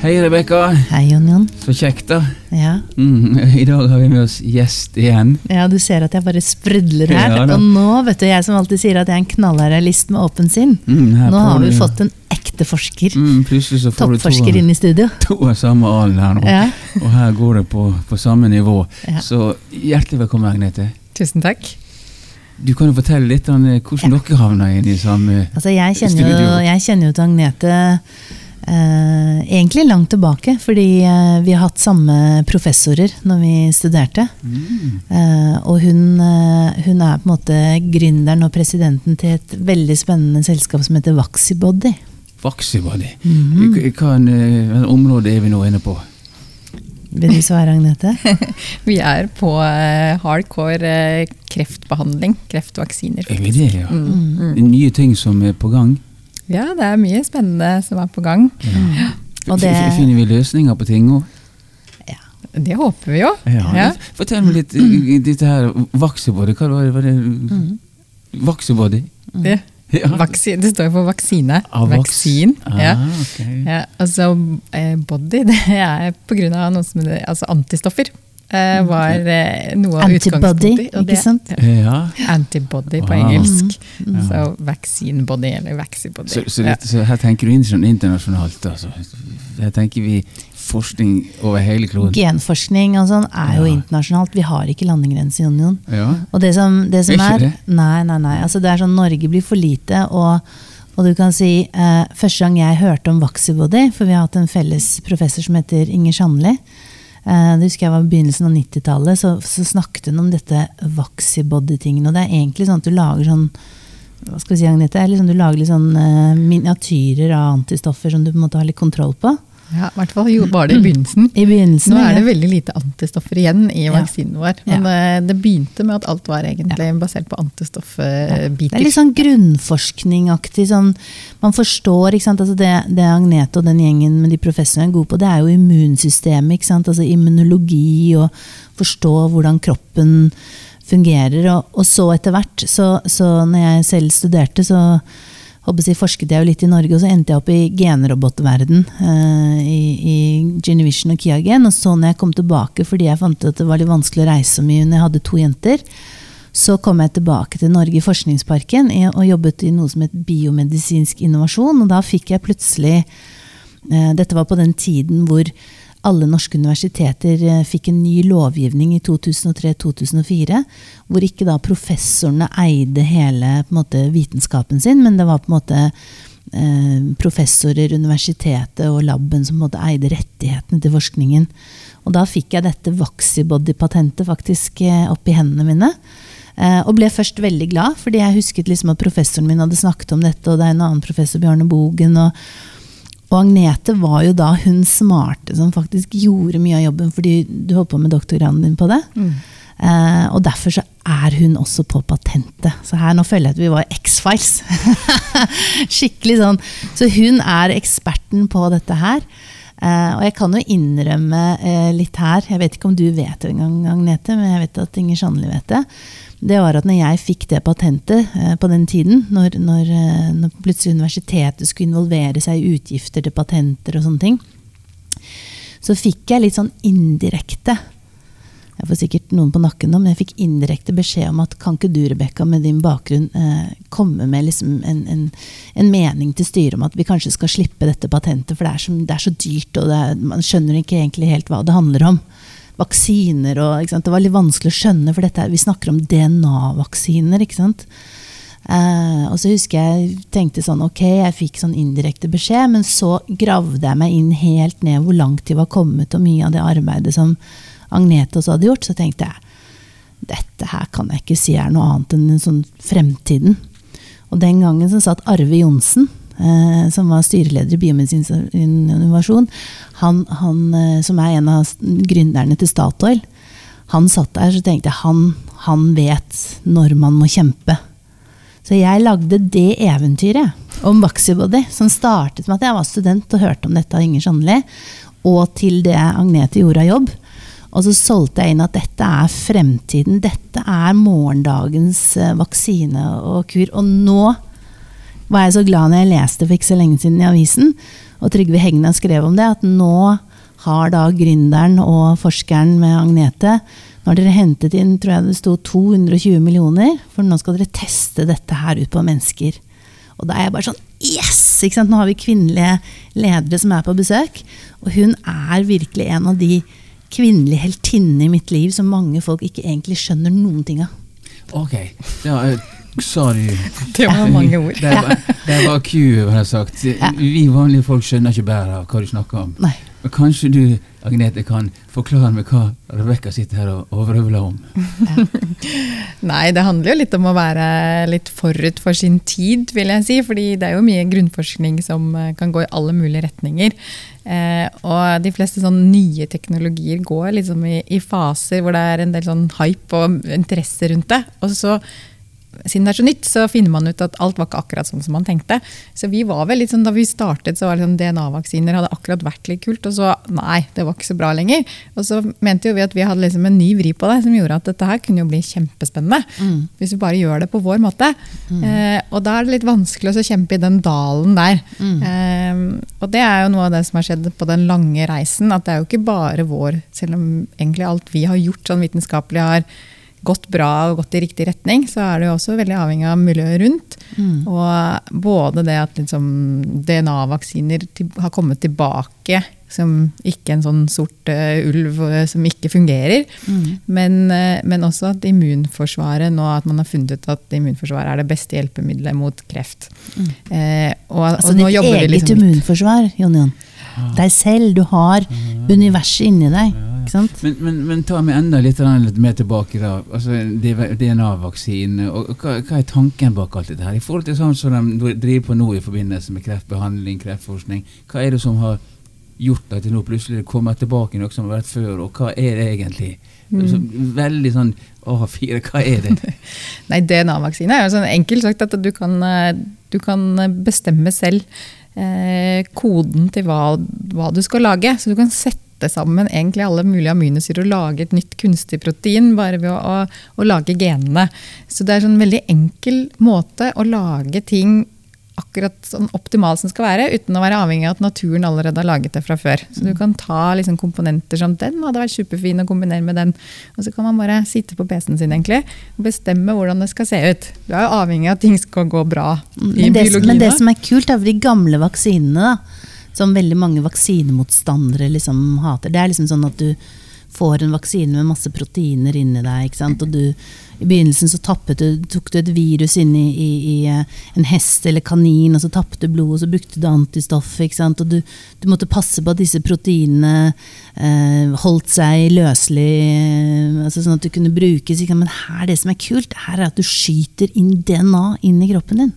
Hei, Rebekka. Hei, Jon Jon. Så kjekt, da. Ja. Mm, I dag har vi med oss gjest igjen. ja, du ser at jeg bare sprudler her. Ja og nå, vet du, jeg som alltid sier at jeg er en knallrealist med åpen sinn. Mm, Nå har vi du- fått en ekte forsker. mm, Plutselig så får du Toppforsker to, inn i studio. to av samme alen her nå. Ja. Og her går det på, på samme nivå. Ja. Så hjertelig velkommen, Agnete. Tusen takk. Du kan jo fortelle litt om eh, hvordan dere havna inn i samme Altså, jeg kjenner jo, jeg kjenner jo til Agnete eh, egentlig langt tilbake, fordi eh, vi har hatt samme professorer når vi studerte. mm. Eh, og hun, eh, hun er på en måte gründeren og presidenten til et veldig spennende selskap som heter Vaxibody. Vaxibody. Mm eh, område er vi nå inne på? Vil du svare, Agnete? Vi er på eh, hardcore eh, kreftbehandling. Kreftvaksiner. Er vi det, ja? Mm, mm. Nye ting som er på gang? Ja, det er mye spennende som er på gang. Og det- Finner vi løsninger på ting òg? Det håper vi jo. Ja. Ja. Fortell meg litt dette her Vaxibody. Hva var det? Var det Mm. Vaxibody? Det, Ja. vaksin, det står jo for vaksine. Ah, Vaksin. Vaksin. Ja. Okay. Ja, altså, eh, body det er pga. altså antistoffer. Eh, var eh, noe av Antibody, utgangspunktet. og ikke sant? Ja. Antibody på Wow. engelsk. Mm. Så vaccine body eller vaxibody. Så, så, Ja. så her tenker du sånn internasjonalt. Altså. Her tenker vi forskning over hele kloden. Genforskning og sånn er jo Ja. internasjonalt. Vi har ikke landegrense i union. Ja. Og det som, det som Er ikke er det? Nei, nei, nei. Altså, det er sånn Norge blir for lite, og, og du kan si eh, Første gang jeg hørte om Vaxibody, for vi har hatt en felles professor som heter Inger Sandli, det husker jeg var begynnelsen av 90-tallet, så, så snakket hun om dette Vaxibody-tingen. Og det er egentlig sånn at du lager sånn hva skal vi si, Agnete? Liksom, du lager litt sånn eh, miniatyrer av antistoffer som du på en måte har litt kontroll på. Ja, I hvert fall var det i begynnelsen. I begynnelsen. Nå er det veldig lite antistoffer igjen i Ja. vaksinen vår. Men ja. det begynte med at alt var egentlig basert på antistoffbiter. Det er litt sånn grunnforskningaktig. Sånn, man forstår ikke sant? Altså det, det Agnete og den gjengen med de professorene er gode på, det er jo immunsystemet. Ikke sant? Altså immunologi og forstå hvordan kroppen fungerer. Og, og så etter hvert, så, så når jeg selv studerte, så jeg, forsket jeg jo litt i Norge, og så endte jeg opp i genrobotverden eh, i, i Genevision og Kiagen. Og så når jeg kom tilbake, fordi jeg fant at det var litt vanskelig å reise så mye når jeg hadde to jenter, så kom jeg tilbake til Norge i Forskningsparken og jobbet i noe som het biomedisinsk innovasjon. Og da fikk jeg plutselig eh, Dette var på den tiden hvor alle norske universiteter eh, fikk en ny lovgivning i 2003-2004, hvor ikke da professorene eide hele måte, vitenskapen sin, men det var på en måte eh, professorer, universitetet og laben som måte eide rettighetene til forskningen. Og da fikk jeg dette Vaxibody-patentet faktisk eh, opp i hendene mine. Eh, og ble først veldig glad, fordi jeg husket liksom at professoren min hadde snakket om dette, og det er en annen professor, Bjarne Bogen. Og, og Agnete var jo da hun smarte som faktisk gjorde mye av jobben, fordi du holdt på med doktorgraden din på det. Mm. Eh, og derfor så er hun også på patentet. Så her nå føler jeg at vi var X-Files. Skikkelig sånn. Så hun er eksperten på dette her. Eh, og jeg kan jo innrømme eh, litt her, jeg vet ikke om du vet det engang, Agnete, men jeg vet at Inger Sandli vet det. Det var at når jeg fikk det patentet eh, på den tiden, når, når, eh, når plutselig universitetet skulle involvere seg i utgifter til patenter og sånne ting, så fikk jeg litt sånn indirekte jeg får sikkert noen på nakken nå, men jeg fikk indirekte beskjed om at kan ikke du, Rebekka, med din bakgrunn, eh, komme med liksom en, en, en mening til styret om at vi kanskje skal slippe dette patentet, for det er så, det er så dyrt, og er, man skjønner ikke egentlig helt hva det handler om. Vaksiner og? Det var litt vanskelig å skjønne, for dette, vi snakker om DNA-vaksiner, ikke sant. Eh, og så husker jeg tenkte sånn, ok, jeg fikk sånn indirekte beskjed, men så gravde jeg meg inn helt ned hvor langt de var kommet, og mye av det arbeidet som Agnete også hadde gjort, så tenkte jeg dette her kan jeg ikke si er noe annet enn en sånn fremtiden. Og den gangen så satt Arve Johnsen, som var styreleder i Biomedisinsk innovasjon, han, han, eh, som er en av gründerne til Statoil, han satt der så tenkte jeg han, han vet når man må kjempe. Så jeg lagde det eventyret om Vaxibody, som startet med at jeg var student og hørte om dette av Inger Sandli, og til det Agnete gjorde av jobb. Og så solgte jeg inn at dette er fremtiden, dette er morgendagens eh, vaksine og kur. Og nå var jeg så glad når jeg leste for ikke så lenge siden i avisen, og Trygve Hegna skrev om det, at nå har da gründeren og forskeren med Agnete nå har dere hentet inn tror jeg det sto 220 millioner, for nå skal dere teste dette her ut på mennesker. Og da er jeg bare sånn Yes! ikke sant? Nå har vi kvinnelige ledere som er på besøk. Og hun er virkelig en av de kvinnelige heltinnene i mitt liv som mange folk ikke egentlig skjønner noen ting av. Ok, da du Det var mange ord. Det var, det var Q, har jeg sagt. Vi vanlige folk skjønner ikke bedre av hva du snakker om. Nei. Men kanskje du, Agnete, kan forklare meg hva Rebekka sitter her og overøvler om? Nei, det handler jo litt om å være litt forut for sin tid, vil jeg si. fordi det er jo mye grunnforskning som eh, kan gå i alle mulige retninger. Eh, og de fleste sånn nye teknologier går liksom i, i, faser hvor det er en del sånn hype og interesse rundt det. Og så siden det er så nytt, så finner man ut at alt var ikke akkurat sånn som man tenkte. Så vi var vel litt sånn, Da vi startet, så var det sånn DNA-vaksiner hadde akkurat vært litt kult. Og så nei, det var ikke så bra lenger. Og så mente jo vi at vi hadde liksom en ny vri på det, som gjorde at dette her kunne jo bli kjempespennende. Mm. Hvis vi bare gjør det på vår måte. Mm. Eh, og da er det litt vanskelig å kjempe i den dalen der. Mm. Eh, og det er jo noe av det som har skjedd på den lange reisen. At det er jo ikke bare vår, selv om egentlig alt vi har gjort sånn vitenskapelig har gått bra og gått i riktig retning, så er det jo også veldig avhengig av miljøet rundt. Mm. Og både det at liksom DNA-vaksiner har kommet tilbake som ikke en sånn sort uh, ulv uh, som ikke fungerer. Mm. Men, uh, men, også at immunforsvaret nå at man har funnet ut at immunforsvaret er det beste hjelpemiddelet mot kreft. Mm. Og, altså og ditt eget liksom immunforsvar, Jon Jon. Deg selv. Du har universet inni deg. Men, men, men, ta meg enda litt, litt mer tilbake. da, altså DNA-vaksine. og hva, hva, er tanken bak alt dette? her? I forhold til sånn som de driver på nå i forbindelse med kreftbehandling, kreftforskning. Hva er det som har gjort at det nå plutselig kommer tilbake noe som har vært før, og hva er det egentlig? Mm. Så, veldig sånn A4, hva er det? Nei, DNA-vaksine er jo sånn enkelt sagt at du kan, eh, du kan bestemme selv eh, koden til hva, hva, du skal lage. Så du kan sette sammen egentlig alle mulige aminosyrer og lage et nytt kunstig protein bare ved å, å, å lage genene. Så det er en sånn veldig enkel måte å lage ting akkurat sånn optimalt som skal være, uten å være avhengig av at naturen allerede har laget det fra før. Så du kan ta liksom komponenter som den hadde vært superfin å kombinere med den. Og så kan man bare sitte på PC-en sin egentlig, og bestemme hvordan det skal se ut. Du er jo avhengig av at ting skal gå bra i men det, biologien. Men det som er kult, er de gamle vaksinene, da, som veldig mange vaksinemotstandere liksom hater, det er liksom sånn at du får en vaksine med masse proteiner inni deg. Og du, I begynnelsen så du, tok du et virus inn i, i, eh, en hest eller kanin, og så tappet du blodet, og så brukte du antistoff. Og du, du måtte passe på at disse proteinene eh, holdt seg løselig, eh, altså sånn at du kunne brukes. Men her, det som er kult, her er at du skyter inn DNA inn i kroppen din.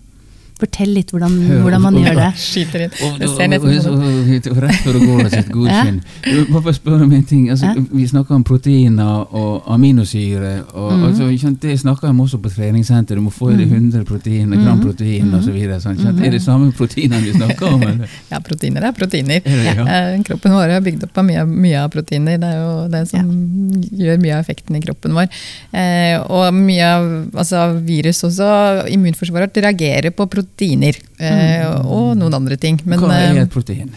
Fortell litt hvordan, hvordan man gjør det. Skyter inn. Det ser nesten sånn Rett før du går av sitt godkjenn. Bare spør om en ting. Altså, vi snakker om proteiner og aminosyre. Og, mm. altså, det snakker vi også på treningssenter. Du må få i deg 100 mm. proteiner, gram mm. protein mm. osv. Er det samme proteinene vi snakker om? Eller? Ja, proteiner er proteiner. Er det, ja? Eh, kroppen vår er bygd opp av mye, mye, av proteiner. Det er jo det som ja. gjør mye av effekten i kroppen vår. Eh, og mye av altså, virus også, immunforsvaret reagerer på proteiner proteiner. Eh, mm. Og noen andre ting. Men, Hva er et eh, protein?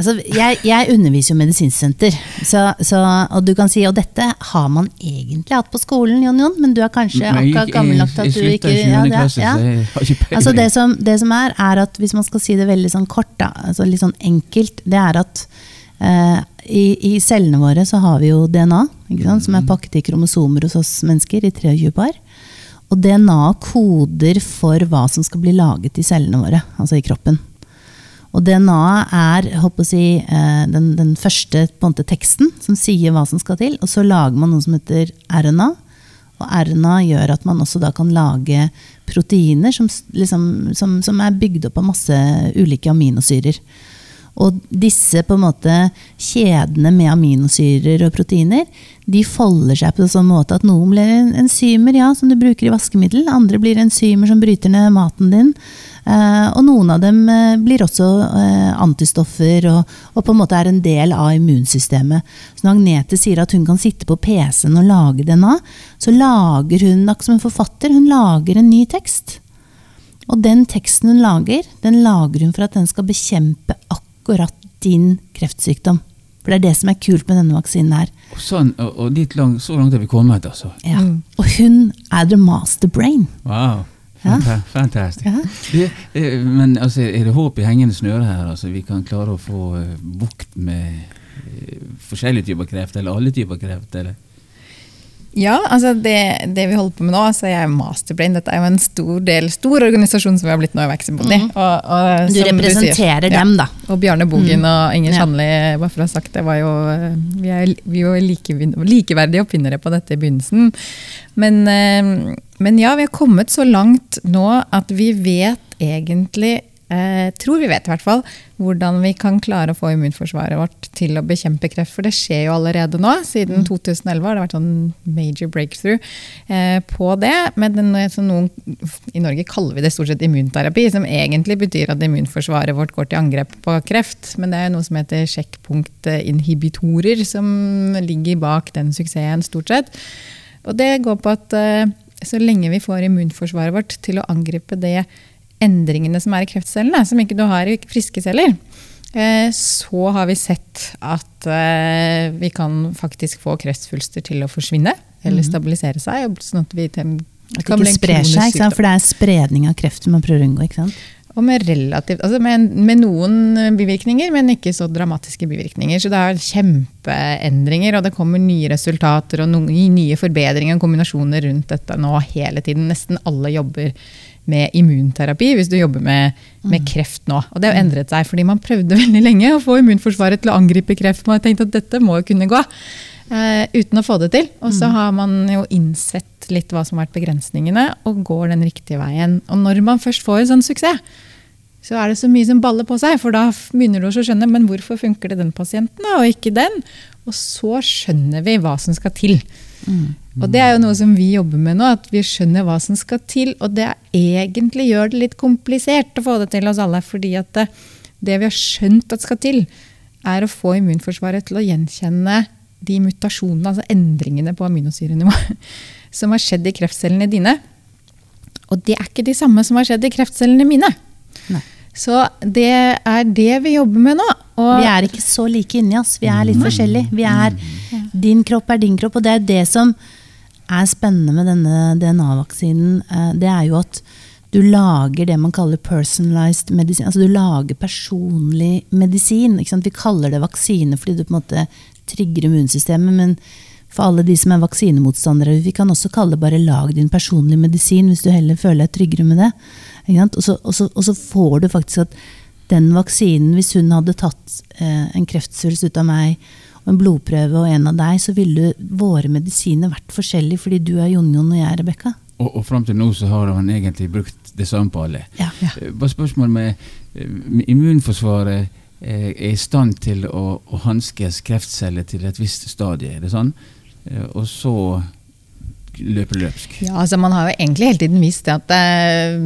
Altså, jeg, jeg, underviser jo medisinsenter, så, så, og du kan si at dette har man egentlig hatt på skolen, Jon Jon, men du er kanskje akkurat gammel nok til at du ikke ja, det, ja. Altså, det, som, det som er, er at hvis man skal si det veldig sånn kort, da, altså litt sånn enkelt, det er at eh, i, i, cellene våre så har vi jo DNA, som er pakket i kromosomer hos oss mennesker i 23 par. Og DNA koder for hva som skal bli laget i cellene våre, altså i kroppen. Og DNA er si, eh, den, den, første måte, teksten som sier hva som skal til. Og så lager man noe som heter RNA. Og RNA gjør at man også da kan lage proteiner som, liksom, som, som er bygd opp av masse ulike aminosyrer. Og disse på en måte kjedene med aminosyrer og proteiner de folder seg på en sånn måte at noen blir enzymer ja, som du bruker i vaskemiddel. Andre blir enzymer som bryter ned maten din. Uh, og noen av dem uh, blir også uh, antistoffer og, og, på en måte er en del av immunsystemet. Så når Agnete sier at hun kan sitte på PC-en og lage DNA, så lager hun, som en forfatter, hun lager en ny tekst. Og den teksten hun lager, den lager hun for at den skal bekjempe akkurat din kreftsykdom. For det er det som er kult med denne vaksinen her. Og, sånn, og, og dit lang, så langt er vi kommet, altså. Ja. Mm. Og hun er the master brain. Wow. Ja. Fantastisk. Ja. Det, eh, men altså, er det håp i hengende snøre her? Altså, vi kan klare å få eh, bukt med eh, forskjellige typer kreft, eller alle typer kreft? Eller? Ja, altså det, det vi holder på med nå, så er jeg Masterbrain. Dette er jo en stor del, stor organisasjon som vi har blitt nå i Vaxibody. Mm. Og, og, Du representerer sier- dem, da. Og Bjarne Bogen og Inger Ja. Bare for å ha sagt det, var jo, eh, vi er, jo like, likeverdige oppfinnere på dette i begynnelsen. Men, eh, men ja, vi har kommet så langt nå at vi vet egentlig eh, tror vi vet i hvert fall hvordan vi kan klare å få immunforsvaret vårt til å bekjempe kreft. For det skjer jo allerede nå. Siden 2011 har det vært sånn major breakthrough eh, på det. Men den, noen, I Norge kaller vi det stort sett immunterapi, som egentlig betyr at immunforsvaret vårt går til angrep på kreft. Men det er noe som heter sjekkpunktinhibitorer, som ligger bak den suksessen, stort sett. Og det går på at eh, så lenge vi får immunforsvaret vårt til å angripe det endringene som er i kreftcellene, som ikke du har i friske celler, eh, så har vi sett at eh, vi kan faktisk få kreftsvulster til å forsvinne eller stabilisere seg. Sånn at vi At det ikke sprer seg, ikke for det er spredning av kreft man prøver å unngå. ikke sant? Og med, relativt, altså med, med noen bivirkninger, men ikke så dramatiske bivirkninger. Så det er kjempeendringer, og det kommer nye resultater og noen nye forbedringer og kombinasjoner rundt dette nå hele tiden. Nesten alle jobber med immunterapi hvis du jobber med, med kreft nå. Og det har endret seg, fordi man prøvde veldig lenge å få immunforsvaret til å angripe kreft. Man har tenkt at dette må jo kunne gå, uh, uten å få det til. Og så har man jo innsett litt hva som har vært begrensningene, og går den riktige veien. Og når man først får en sånn suksess, så er det så mye som baller på seg. For da begynner du å skjønne men hvorfor funker det den pasienten og ikke den. Og så skjønner vi hva som skal til. Og det er jo noe som vi jobber med nå, at vi skjønner hva som skal til. Og det egentlig gjør det litt komplisert å få det til oss alle. fordi at det, det vi har skjønt at skal til, er å få immunforsvaret til å gjenkjenne de mutasjonene, altså endringene på aminosyrenivå, som har skjedd i kreftcellene dine. Og det er ikke de samme som har skjedd i kreftcellene mine. Nei. Så det er det vi jobber med nå. Vi er ikke så like inni oss. Vi er litt forskjellige. Vi er, din kropp er din kropp, og det er det som er spennende med denne DNA-vaksinen. eh, Det er jo at du lager det man kaller personalized medisin. Altså du lager personlig medisin. Vi kaller det vaksine fordi du på en måte trigger immunsystemet. men for alle de som er vaksinemotstandere, vi kan også kalle det bare 'lag din personlige medisin', hvis du heller føler deg tryggere med det. Og, så, og, så, og så får du faktisk at den vaksinen, hvis hun hadde tatt eh, en kreftsvulst ut av meg, en blodprøve og en av deg, så ville våre medisiner vært forskjellige, fordi du er Jon-Jon og jeg er Rebekka. Og, og fram til nå så har han egentlig brukt det samme på alle. Ja. ja. Bare spørsmål med, eh, med immunforsvaret eh, er i stand til å, å hanskes kreftceller til et visst stadie, er det sånn? Eh, Og så løper løpsk. Ja, altså Man har jo egentlig hele tiden visst det at eh,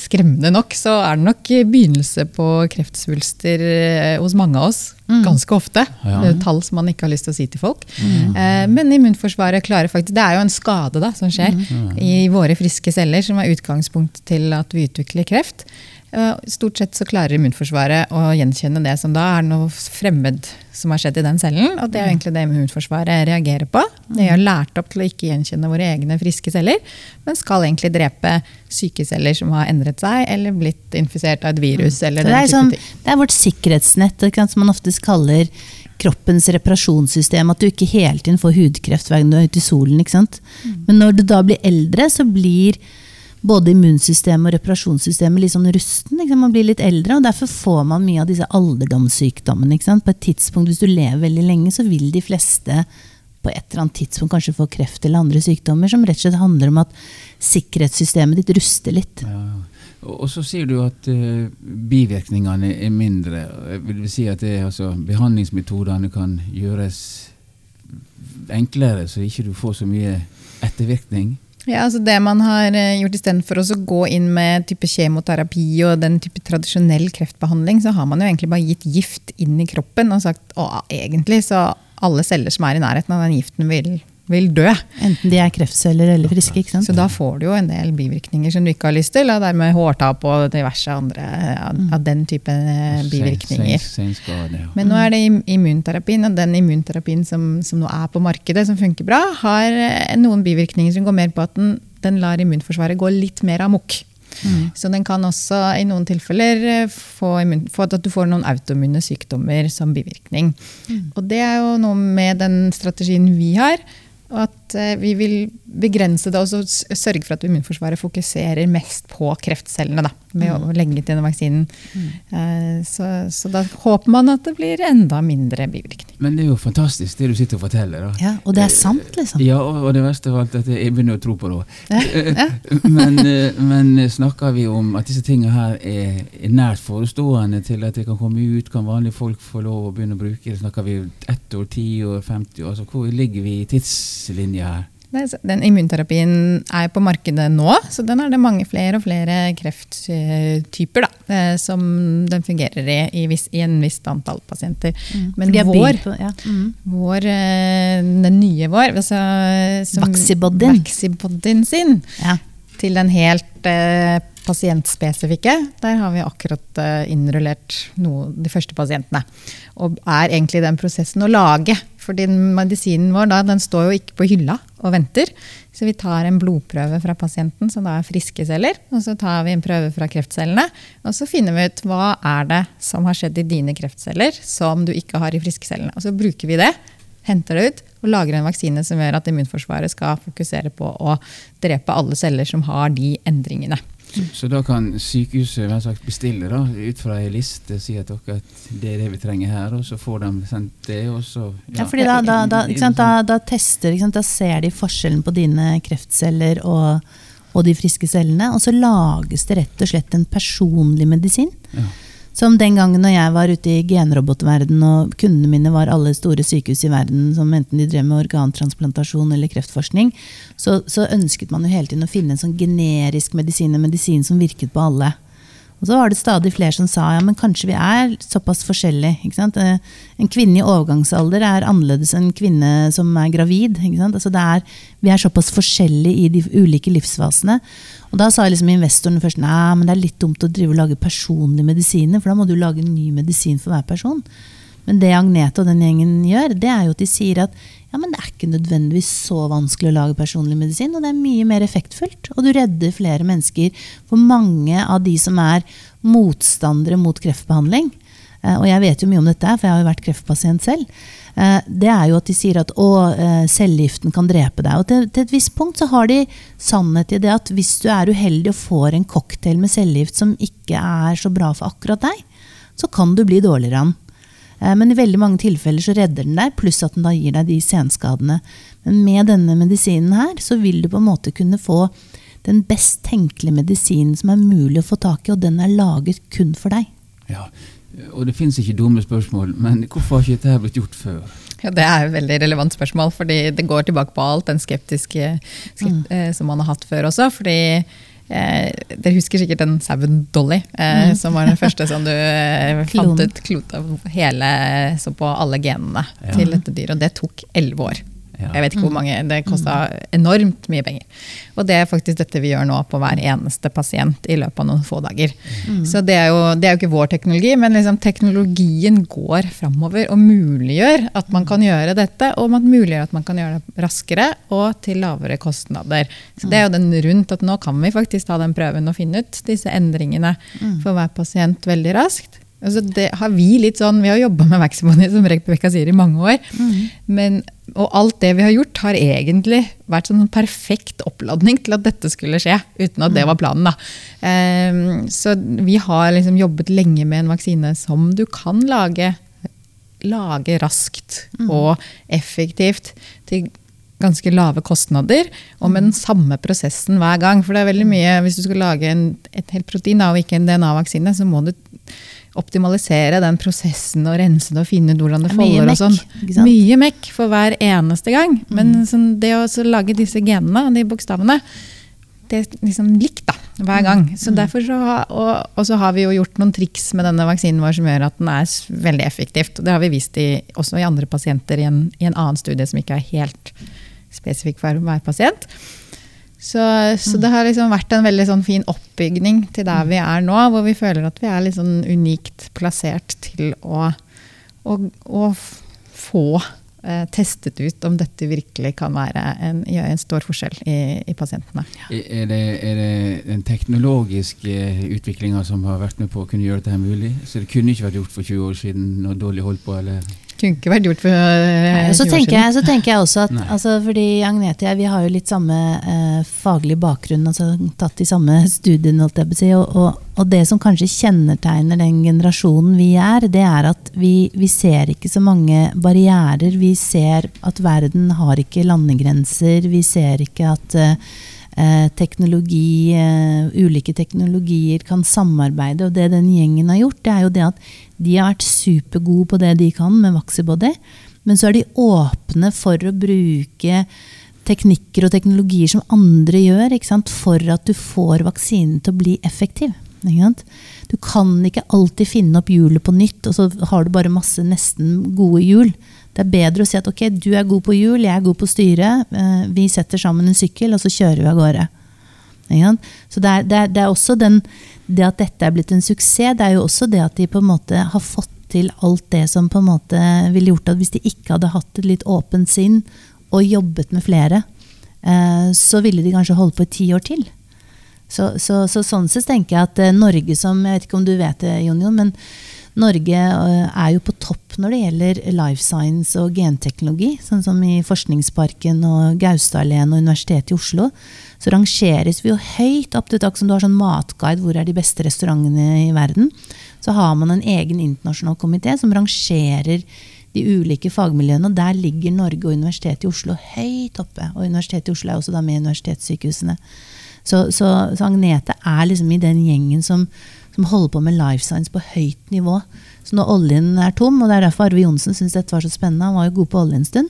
skremmende nok så er det nok begynnelse på kreftsvulster eh, hos mange av oss. Mm. Ganske ofte. Ja. Det er Tall som man ikke har lyst til å si til folk. Eh, men immunforsvaret klarer faktisk Det er jo en skade da, som skjer i våre friske celler, som er utgangspunkt til at vi utvikler kreft. Eh, Stort sett så klarer immunforsvaret å gjenkjenne det som da er noe fremmed som har skjedd i den cellen. Og det er egentlig det immunforsvaret reagerer på. Det er lært opp til å ikke gjenkjenne våre egne friske celler, men skal egentlig drepe syke celler som har endret seg eller blitt infisert av et virus. eller det, er sånn, det er vårt sikkerhetsnett, som man oftest kaller kroppens reparasjonssystem. At du ikke hele tiden får hudkreft hver gang du er ute i solen. Ikke sant? Men når du da blir eldre, så blir både immunsystemet og reparasjonssystemet litt sånn rusten. Man blir litt eldre, og derfor får man mye av disse alderdomssykdommene. På et tidspunkt, Hvis du lever veldig lenge, så vil de fleste på et eller annet tidspunkt kanskje få kreft eller andre sykdommer, som rett og slett handler om at sikkerhetssystemet ditt ruster litt. Ja. Og så sier du at uh, bivirkningene er mindre. vil du si at det, altså, behandlingsmetodene kan gjøres enklere, så ikke du får så mye ettervirkning. Ja, altså Det man har eh, gjort istedenfor å gå inn med type kjemoterapi og den type tradisjonell kreftbehandling, så har man jo egentlig bare gitt gift inn i kroppen og sagt å, egentlig så alle celler som er i nærheten av den giften, vil vil dø. Enten de er kreftceller eller friske. ikke sant? Så da får du jo en del bivirkninger som du ikke har lyst til, og dermed hårtap og diverse andre av, av den type eh, bivirkninger. Men nå er det immunterapien, og den immunterapien som, som nå er på markedet, som funker bra, har eh, noen bivirkninger som går mer på at den, den lar immunforsvaret gå litt mer amok. Så den kan også i noen tilfeller eh, få, immun, få at du får noen autoimmune sykdommer som bivirkning. Og det er jo noe med den strategien vi har, at eh, vi vil begrense det og så sørge for at immunforsvaret fokuserer mest på kreftcellene da, med å legge til den vaksinen. Mm. Så, så da håper man at det blir enda mindre bivirkning. Men det er jo fantastisk det du sitter og forteller. da. Ja, og det er sant, liksom. Ja, og det verste av alt er at jeg begynner å tro på det. Ja, men, eh, men snakker vi om at disse tingene her er, er nært forestående til at det kan komme ut, kan vanlige folk få lov å begynne å bruke det? Snakker vi ett år, ti år, 50 år? Altså, hvor ligger vi i tidslinja Nei, Den immunterapien er på markedet nå, så den er det mange flere og flere krefttyper da, eh, som den fungerer i i, viss, i en visst antall pasienter. Mm. Men de vår, på- ja. mm. vår, eh, den nye vår altså, Vaxibodyen. Vaxibodyen sin ja. til den helt eh, pasientspesifikke, der har vi akkurat eh, innrullert noe, de første pasientene. Og er egentlig den prosessen å lage. For medisinen vår da, den står jo ikke på hylla og venter. Så vi tar en blodprøve fra pasienten, som da er friske celler. Og så tar vi en prøve fra kreftcellene. Og så finner vi ut hva er det som har skjedd i dine kreftceller som du ikke har i friske cellene. Og så bruker vi det henter det ut og lager en vaksine som gjør at immunforsvaret skal fokusere på å drepe alle celler som har de endringene. Så, så da kan sykehuset bestille da, ut fra ei liste si at dere at det er det vi trenger her, og så får de sendt det, og så Ja, fordi da, da, da, ikke sant, da, da tester ikke sant, Da ser de forskjellen på dine kreftceller og, og de friske cellene. Og så lages det rett og slett en personlig medisin. Ja. Som den gangen når jeg var ute i genrobotverden og kundene mine var alle store sykehus i verden, som enten de drev med organtransplantasjon eller kreftforskning, så, så ønsket man jo hele tiden å finne en sånn generisk medisin, en medisin som virket på alle. Og så var det stadig flere som sa ja, men kanskje vi er såpass forskjellige. Eh, En kvinne i overgangsalder er annerledes enn en kvinne som er gravid. Altså er, vi er såpass forskjellige i de ulike livsfasene. Og da sa liksom investoren først nei, men det er litt dumt å drive og lage personlige medisiner, for da må du lage en ny medisin for hver person. Men det Agnete og den gjengen gjør, det er jo at de sier at ja, men det er ikke nødvendigvis så vanskelig å lage personlig medisin, og det er mye mer effektfullt. Og du redder flere mennesker. For mange av de som er motstandere mot kreftbehandling, eh, og jeg vet jo mye om dette, for jeg har jo vært kreftpasient selv, eh, det er jo at de sier at å, eh, cellegiften kan drepe deg. Og til, til et visst punkt så har de sannhet i det at hvis du er uheldig og får en cocktail med cellegift som ikke er så bra for akkurat deg, så kan du bli dårligere av den. Eh, Men i veldig mange tilfeller så redder den deg, pluss at den da gir deg de senskadene. Men med denne medisinen her, så vil du på en måte kunne få den best tenkelige medisinen som er mulig å få tak i, og den er laget kun for deg. Ja. Og det fins ikke dumme spørsmål, men hvorfor har ikke dette blitt gjort før? Ja, Det er et veldig relevant spørsmål, fordi det går tilbake på alt den skeptiske skep mm. som man har hatt før også. fordi eh, Dere husker sikkert den sauen Dolly, eh, som var den første som du eh, fant ut klota hele, så på alle genene Ja. til dette dyret. Og det tok elleve år. Ja. Jeg vet ikke hvor mange, Det kosta enormt mye penger. Og det er faktisk dette vi gjør nå på hver eneste pasient i løpet av noen få dager. Så det er, jo, det er jo ikke vår teknologi, men liksom teknologien går framover og muliggjør at man kan gjøre dette, og man muliggjør at man kan gjøre det raskere og til lavere kostnader. Så det er jo den rundt at nå kan vi faktisk ta den prøven og finne ut disse endringene for hver pasient veldig raskt. Altså det har Vi litt sånn, vi har jobba med Vaxibody som Rebekka sier, i mange år. Men, og alt det vi har gjort, har egentlig vært sånn perfekt oppladning til at dette skulle skje. Uten at det var planen. da. Um, så vi har liksom jobbet lenge med en vaksine som du kan lage, lage raskt og effektivt til ganske lave kostnader, og med den samme prosessen hver gang. For det er veldig mye, Hvis du skal lage en, et helt protein da, og ikke en DNA-vaksine, så må du optimalisere den prosessen og rense det og finne ut hvordan det er folder. og sånn. Mye mekk for hver eneste gang. Men sånn, det å lage disse genene, de bokstavene, det er liksom likt da, hver gang. Så derfor så, og, og så har vi jo gjort noen triks med denne vaksinen vår som gjør at den er veldig effektivt. Og det har vi vist i, også i andre pasienter i en, i en annen studie som ikke er helt spesifikk for hver pasient. Så, så det har liksom vært en veldig sånn fin oppbygning til der vi er nå, hvor vi føler at vi er litt sånn unikt plassert til å, å, å få eh, testet ut om dette virkelig kan en, gjøre en stor forskjell i, i pasientene. Er det, er det den teknologiske utviklinga som har vært med på å kunne gjøre dette mulig? Så det kunne ikke vært gjort for 20 år siden når Dolly holdt på? eller? Kunne ikke vært gjort for eh, Nei, så, 20 år tenker siden. jeg, så tenker jeg også at altså, fordi Agnete og jeg vi har jo litt samme eh, faglig bakgrunn, altså tatt de samme studiene, holdt jeg på å si. Og, og, og det som kanskje kjennetegner den generasjonen vi er, det er at vi, vi ser ikke så mange barrierer. Vi ser at verden har ikke landegrenser. Vi ser ikke at eh, teknologi, eh, ulike teknologier kan samarbeide. Og det den gjengen har gjort, det er jo det at de har vært supergode på det de kan med Vaxibody. Men så er de åpne for å bruke teknikker og teknologier som andre gjør, for at du får vaksinen til å bli effektiv. Du kan ikke alltid finne opp hjulet på nytt, og så har du bare masse nesten gode hjul. Det er bedre å si at ok, du er god på hjul, jeg er god på styre. eh, Vi setter sammen en sykkel, og så kjører vi av gårde. Så det er, det, er, det er også den, det at dette er blitt en suksess, det er jo også det at de på en måte har fått til alt det som på en måte ville gjort at hvis de ikke hadde hatt et litt åpent sinn og jobbet med flere, eh, så ville de kanskje holdt på i ti år til. Så, så, så sånn sett tenker jeg at eh, Norge som Jeg vet ikke om du vet det, Jon Jon, men Norge eh, er jo på topp når det gjelder life science og genteknologi. Sånn som i Forskningsparken og Gaustadalleen og Universitetet i Oslo. Så rangeres vi jo høyt opp til takk som du har sånn matguide, hvor er de beste restaurantene i verden. Så har man en egen internasjonal komité som rangerer de ulike fagmiljøene. Og der ligger Norge og Universitetet i Oslo høyt oppe. Og Universitetet i Oslo er også da med i universitetssykehusene. Så, så, så Agnete er liksom i den gjengen som, som holder på med life science på høyt nivå. Så når oljen er tom, og det er derfor Arve Johnsen syntes dette var så spennende, han var jo god på olje en stund,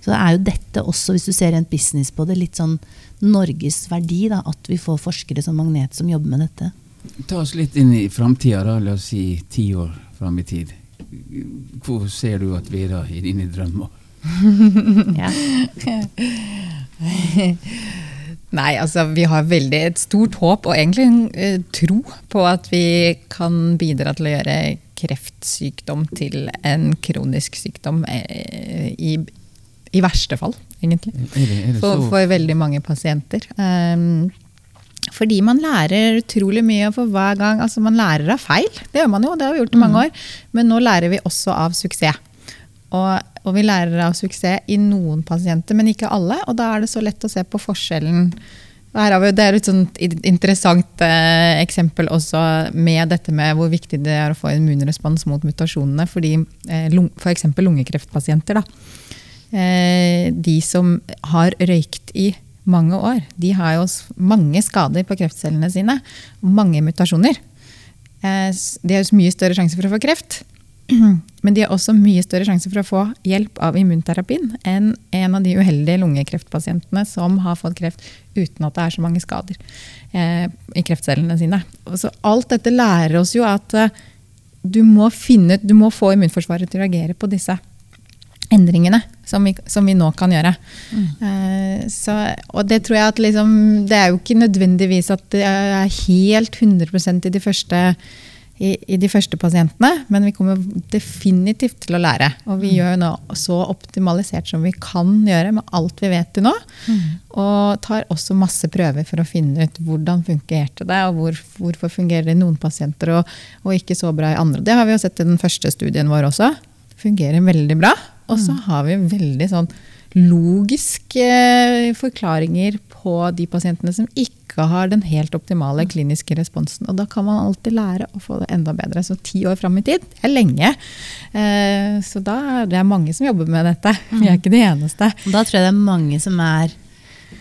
så er jo dette også, hvis du ser rent business på det, litt sånn Norges verdi. da, At vi får forskere som Magnet som jobber med dette. Ta oss litt inn i framtida, da. La oss si ti år fram i tid. Hvor ser du at vi er da i dine drømmer? Ja. Nei, altså vi har veldig et stort håp og egentlig en eh, tro på at vi kan bidra til å gjøre kreftsykdom til en kronisk sykdom eh, i, i verste fall, egentlig. Er det, er det For, for veldig mange pasienter. Um, fordi man lærer utrolig mye for hver gang. Altså man lærer av feil, det gjør man jo, det har vi gjort i mange år. Men nå lærer vi også av suksess. Og, og vi lærer av suksess i noen pasienter, men ikke alle. Og da er det så lett å se på forskjellen. Vi, det er et interessant eh, eksempel også med dette med hvor viktig det er å få immunrespons mot mutasjonene. Fordi eh, lung, F.eks. lungekreftpasienter. Da. Eh, de som har røykt i mange år, de har jo mange skader på kreftcellene sine. Mange mutasjoner. Eh, De har mye større sjanse for å få kreft. Men de har også mye større sjanse for å få hjelp av immunterapien enn en av de uheldige lungekreftpasientene som har fått kreft uten at det er så mange skader eh, i kreftcellene sine. Så alt dette lærer oss jo at eh, du må, finne, du må få immunforsvaret til å reagere på disse endringene som vi, som vi nå kan gjøre. Eh, så, og det tror jeg at liksom, det er jo ikke nødvendigvis at det er helt 100 i de første i, i de første pasientene, men vi kommer definitivt til å lære. Og vi gjør nå så optimalisert som vi kan gjøre med alt vi vet til nå. Og tar også masse prøver for å finne ut hvordan fungerte det, og hvor, hvorfor fungerer det i noen pasienter og, og ikke så bra i andre. Det har vi jo sett i den første studien vår også. Det fungerer veldig bra. Og så har vi veldig sånn logiske forklaringer på de pasientene som ikke har den helt optimale kliniske responsen. Og da kan man alltid lære å få det enda bedre. Så ti år fram i tid er lenge. Eh, Så da er det mange som jobber med dette. Vi er ikke de eneste. Da tror jeg det er mange som er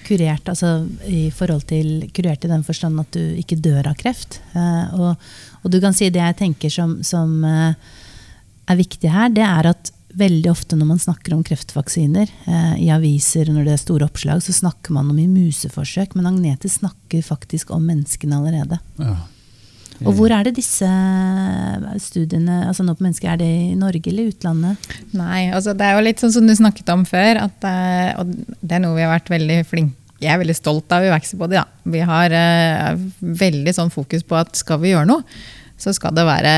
kurert, altså i forhold til kurert i den forstand at du ikke dør av kreft. Eh, og, og du kan si det jeg tenker som, som eh, er viktig her, det er at veldig ofte når man snakker om kreftvaksiner eh, i aviser, når det er store oppslag, så snakker man om i museforsøk, men Agnete snakker faktisk om menneskene allerede. ja. Og hvor er det disse studiene altså nå på mennesker, Er det i Norge eller utlandet? Nei, altså det er jo litt sånn som du snakket om før. At, eh, og det er noe vi har vært veldig flinke jeg er veldig stolt av i Vaxibody. Ja. Vi har uh, veldig sånn fokus på at skal vi gjøre noe, så skal det være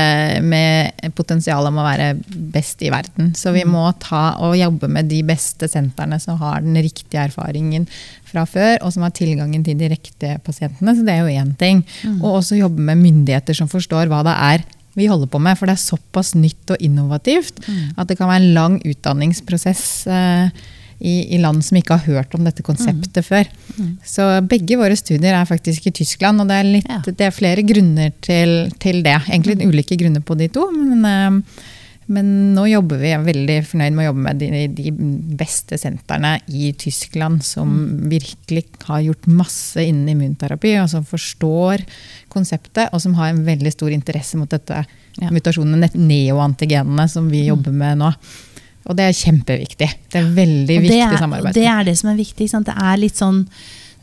med potensial om å være best i verden. Så vi mm. må ta og jobbe med de beste sentrene som har den riktige erfaringen fra før, og som har tilgangen til de riktige pasientene. Så det er jo én ting. Mm. Og også jobbe med myndigheter som forstår hva det er vi holder på med. For det er såpass nytt og innovativt mm. at det kan være en lang utdanningsprosess. Eh, i, i, land som ikke har hørt om dette konseptet mm. før. Mm. Så begge våre studier er faktisk i Tyskland, og det er, litt, ja. det er flere grunner til, til, det. Egentlig mm. ulike grunner på de to. men... Uh, men nå jobber vi er veldig fornøyd med å jobbe med de, de beste sentrene i Tyskland som mm. virkelig har gjort masse innen immunterapi, og som forstår konseptet, og som har en veldig stor interesse mot dette ja. mutasjonene, neoantigenene, som vi jobber med nå. Og det er kjempeviktig. Det er veldig viktig er, samarbeid. Det er det som er viktig. Det er litt sånn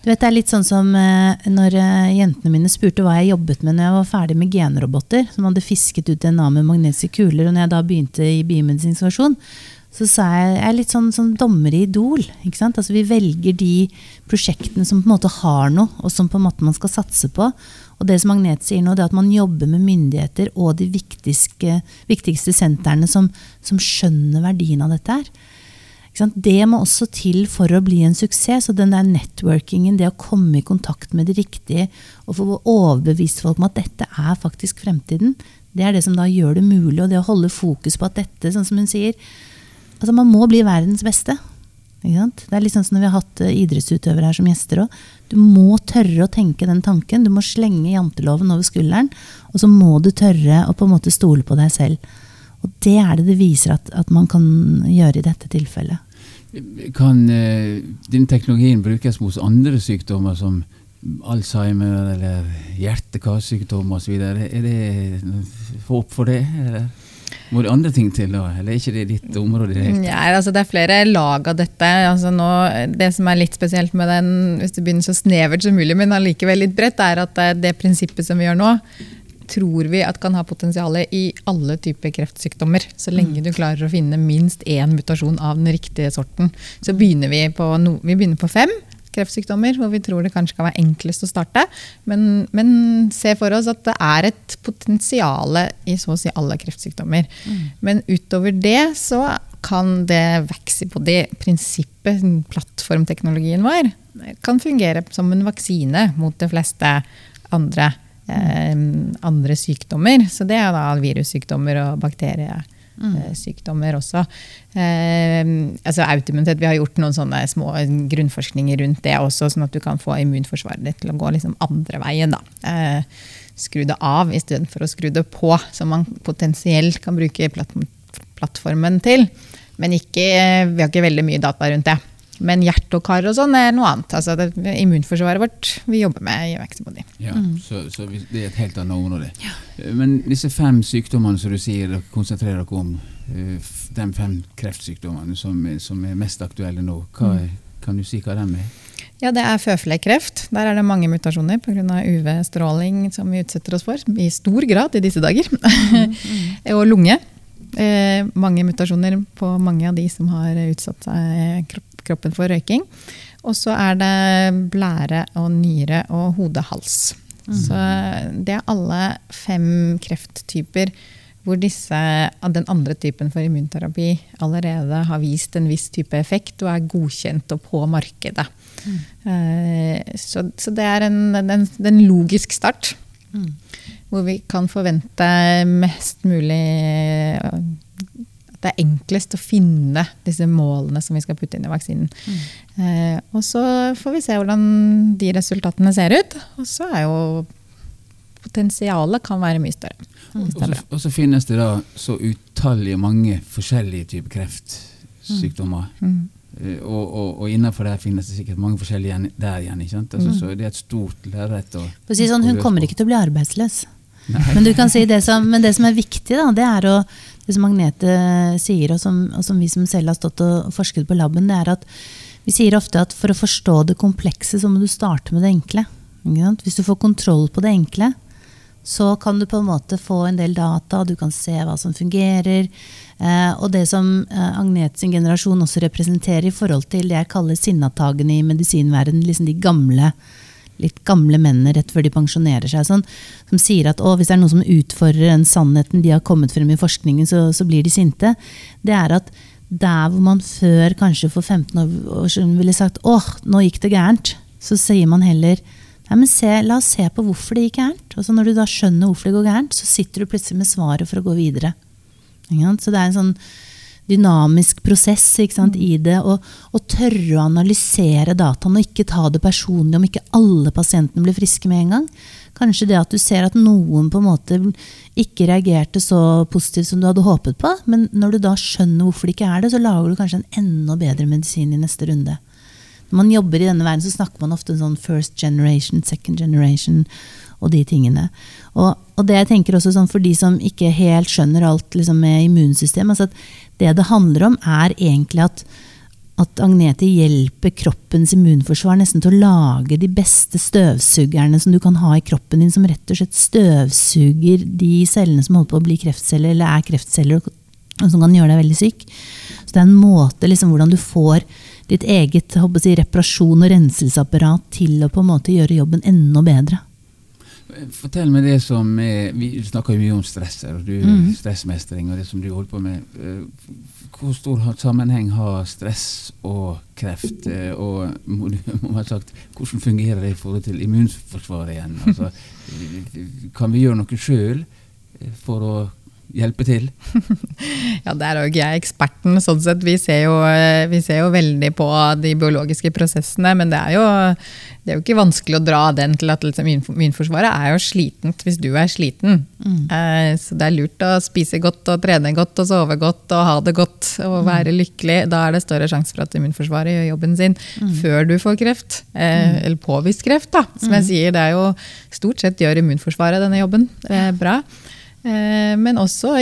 du vet, Det er litt sånn som uh, når uh, jentene mine spurte hva jeg jobbet med når jeg var ferdig med genroboter, som hadde fisket ut DNA med magnetiske kuler, og når jeg da begynte i biomedisinsk så sa jeg jeg er litt sånn, sånn dommer i Idol. ikke sant? Altså Vi velger de prosjektene som på en måte har noe, og som på en måte man skal satse på. Og det som Magnet sier nå, det er at man jobber med myndigheter og de viktigste, viktigste sentrene som, som, skjønner verdien av dette her. Det må også til for å bli en suksess. Og den der networkingen, det å komme i kontakt med de riktige og få overbevist folk om at dette er faktisk fremtiden, det er det som da gjør det mulig. Og det å holde fokus på at dette, sånn som hun sier Altså, man må bli verdens beste. Det er litt sånn som når vi har hatt eh, idrettsutøvere her som gjester òg. Du må tørre å tenke den tanken. Du må slenge janteloven over skulderen. Og så må du tørre å på en måte stole på deg selv. Og det er det det viser at, at man kan gjøre i dette tilfellet. Kan uh, denne teknologien brukes hos andre sykdommer som Alzheimer eller hjerte-karsykdom osv.? Er det håp for det? Eller? Det andre ting til, da? Eller er ikke det ditt område? Ja, altså det er flere lag av dette. Altså nå, det som er litt spesielt med den, hvis det begynner så snevert som mulig, men allikevel litt bredt, er at det prinsippet som vi gjør nå, tror vi at kan ha potensial i alle typer kreftsykdommer. Så lenge mm. du klarer å finne minst én mutasjon av den riktige sorten. Så begynner vi på, no, vi begynner på fem kreftsykdommer, hvor vi tror det kanskje kan være enklest å starte. Men, men se for oss at det er et potensial i så å si alle kreftsykdommer. Mm. Men utover det så kan det vokse på det prinsippet, plattformteknologien vår, kan fungere som en vaksine mot de fleste andre, eh, andre sykdommer. Så det er da virussykdommer og bakterier mm. Eh, sykdommer også. Eh, altså autoimmunitet, Vi har gjort noen sånne små grunnforskninger rundt det også, sånn at du kan få immunforsvaret ditt til å gå liksom andre veien. da. Eh, skru det av istedenfor å skru det på, som man potensielt kan bruke plattformen til. Men ikke, vi har ikke veldig mye data rundt det. Men hjerte og kar og sånn er noe annet. Altså det, immunforsvaret vårt vi jobber med i Vexibody. Ja, mm. så, så, det er et helt annet område. Ja. Men disse fem sykdommene som du sier, dere konsentrerer dere om, eh, de fem kreftsykdommene som, som er mest aktuelle nå, hva, mm. kan du si hva de er? Ja, Det er føflekkreft. Der er det mange mutasjoner pga. UV-stråling som vi utsetter oss for i stor grad i disse dager. Mm. mm. og lunge. Eh, mange mutasjoner på mange av de som har utsatt seg kropp kroppen for røyking. Og så er det blære og nyre og hode-hals. Mm. Så det er alle fem krefttyper hvor disse, den andre typen for immunterapi allerede har vist en viss type effekt og er godkjent og på markedet. Mm. Uh, så, så, det er en, en, en logisk start. Mm. Hvor vi kan forvente mest mulig det er enklest å finne disse målene som vi skal putte inn i vaksinen. Mm. Eh, og så får vi se hvordan de resultatene ser ut. Og så er jo potensialet kan være mye større. Mm. Og, så, og, så, finnes det da så utallige mange forskjellige typer kreftsykdommer. Mm. Uh, og, og, og, innenfor der finnes det sikkert mange forskjellige der igjen. ikke sant? Altså, mm. Så det er et stort lerret. Si sånn, hun kommer ikke til å bli arbeidsløs. Men, si det som, men, det som, er viktig, da, det er å det som Magnete sier, og som, og som, vi som selv har stått og forsket på laben, det er at vi sier ofte at for å forstå det komplekse, så må du starte med det enkle. Hvis du får kontroll på det enkle, så kan du på en måte få en del data, du kan se hva som fungerer. Eh, og det som eh, Agnete sin generasjon også representerer i forhold til det jeg kaller sinnatagene i medisinverden, liksom de gamle litt gamle mennene rett før de pensjonerer seg, sånn, som sier at hvis det er noen som utfordrer den sannheten de har kommet frem i forskningen, så, så blir de sinte, det er at der hvor man før, kanskje for 15 år siden, ville sagt åh, nå gikk det gærent, så sier man heller nei, men se, la oss se på hvorfor det gikk gærent. Og så når du da skjønner hvorfor det går gærent, så sitter du plutselig med svaret for å gå videre. Så det er en sånn dynamisk prosess sant, i det. Og, og, tørre å analysere dataene og ikke ta det personlig om ikke alle pasientene blir friske med en gang. Kanskje det at du ser at noen på en måte ikke reagerte så positivt som du hadde håpet på. Men når du da skjønner hvorfor det ikke er det, så lager du kanskje en enda bedre medisin i neste runde. Når man jobber i denne verden, så snakker man ofte om sånn first generation, second generation og de tingene. Og, og det jeg tenker også sånn for de som ikke helt skjønner alt liksom, med immunsystemet altså Det det handler om, er egentlig at, at Agnete hjelper kroppens immunforsvar nesten til å lage de beste støvsugerne som du kan ha i kroppen din, som rett og slett støvsuger de cellene som holder på å bli kreftceller, eller er kreftceller, og som kan gjøre deg veldig syk. Så det er en måte liksom, hvordan du får ditt eget si, reparasjon- og renselsesapparat til å på en måte gjøre jobben enda bedre. Fortell meg det som er, Vi snakker jo mye om stress her, og du, mm. stressmestring og det som du holder på med. Eh, hvor stor sammenheng har stress og kreft? Eh, og må du må sagt, hvordan fungerer det i forhold til immunforsvaret igjen? Altså, kan vi gjøre noe sjøl for å hjelpe til? ja, Der er jo ikke jeg eksperten. sånn sett. Vi ser, jo, eh, vi ser, jo, veldig på de biologiske prosessene, men det er jo, det er jo ikke vanskelig å dra den til at liksom, immunforsvaret er jo slitent hvis du er sliten. Mm. Eh, så det er lurt å spise godt og trene godt og sove godt og ha det godt og mm. være lykkelig. Da er det større sjanse for at immunforsvaret gjør jobben sin mm. før du får kreft. Eh, mm. eller påvist kreft, da. Som jeg mm. sier, det er jo stort sett gjør immunforsvaret denne jobben eh, bra. Eh, men også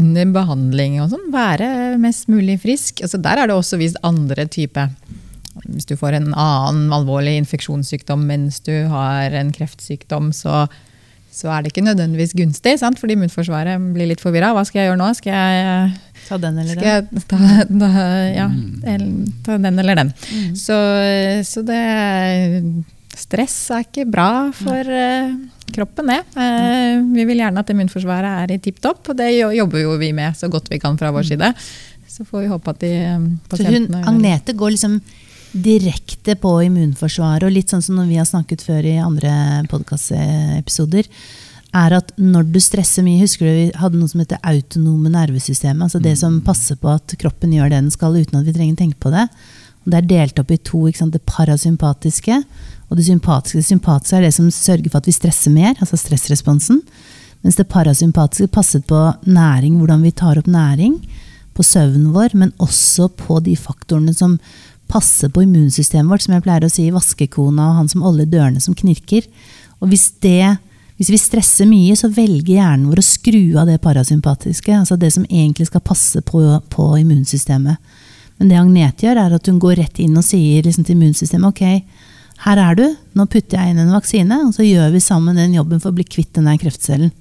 under behandling og sånn. Være mest mulig frisk. Altså der er det også vist andre typer Hvis du får en annen alvorlig infeksjonssykdom mens du har en kreftsykdom, så, så er det ikke nødvendigvis gunstig. Sant? Fordi immunforsvaret blir litt forvirra. Hva skal jeg gjøre nå? Skal jeg Ta den eller den? Ta, da, ja, ta den eller den. Mm. Så, så det Stress er ikke bra for uh, kroppen, det. Uh, vi vil gjerne at immunforsvaret er i tipp topp, og det jobber jo vi med så godt vi kan fra vår side. Så får vi håpe at de um, pasientene Så hun, Agnete går liksom direkte på immunforsvaret, og litt sånn som når vi har snakket før i andre podkastepisoder, er at når du stresser mye Husker du vi hadde noe som heter autonome nervesystemet? Altså det som passer på at kroppen gjør det den skal uten at vi trenger tenke på det. Det er delt opp i to. Det parasympatiske og det sympatiske. Det sympatiske er det som sørger for at vi stresser mer, altså stressresponsen. Mens det parasympatiske passet på næring, hvordan vi tar opp næring, på søvnen vår, men også på de faktorene som passer på immunsystemet vårt, som jeg pleier å si, vaskekona og han som oljer dørene som knirker. Og hvis, det, hvis vi stresser mye, så velger hjernen vår å skru av det parasympatiske, altså det som egentlig skal passe på, på immunsystemet. Men det Agnete gjør, er at hun går rett inn og sier liksom til immunsystemet ok, her er du, nå putter jeg inn en vaksine, og så gjør vi sammen den jobben for å bli kvitt den der kreftcellen.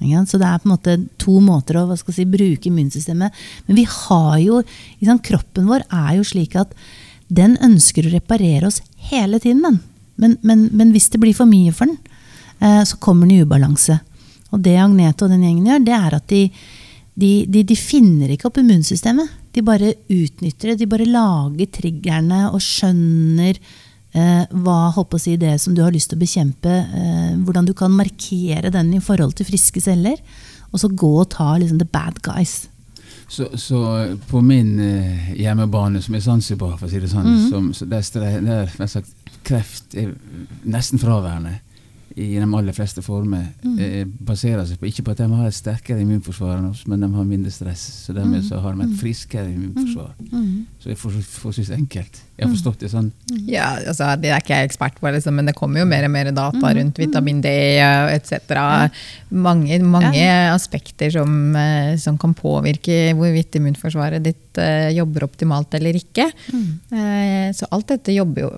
Så det er på en måte to måter å si, bruke immunsystemet Men vi har jo liksom, Kroppen vår er jo slik at den ønsker å reparere oss hele tiden. Men, men, men hvis det blir for mye for den, eh, så kommer den i ubalanse. Og det Agnete og den gjengen gjør, det er at de, de, de, de finner ikke opp immunsystemet. De bare utnytter det. De bare lager triggerne og skjønner eh, hva holdt på å si, det som du har lyst til å bekjempe, eh, hvordan du kan markere den i forhold til friske celler, og så gå og ta liksom, the bad guys. Så, så på min eh, hjemmebane, som er Zanzibar, for å si det sånn, mm -hmm. som, så der, der, sagt, kreft er nesten fraværende i de aller fleste former mm. eh, baserer seg på ikke på at de har et sterkere immunforsvar enn oss, men de har mindre stress. Så dermed mm. så har de et mm. friskere immunforsvar. Mm. Så det er forholdsvis enkelt. Jeg har forstått det sånn. Ja, altså, Det er ikke jeg ekspert på, liksom, men det kommer jo mer og mer data rundt vitamin D etc. Mange, mange ja. aspekter som, eh, som, kan påvirke hvorvidt immunforsvaret ditt eh, jobber optimalt eller ikke. Eh, så alt dette jobber jo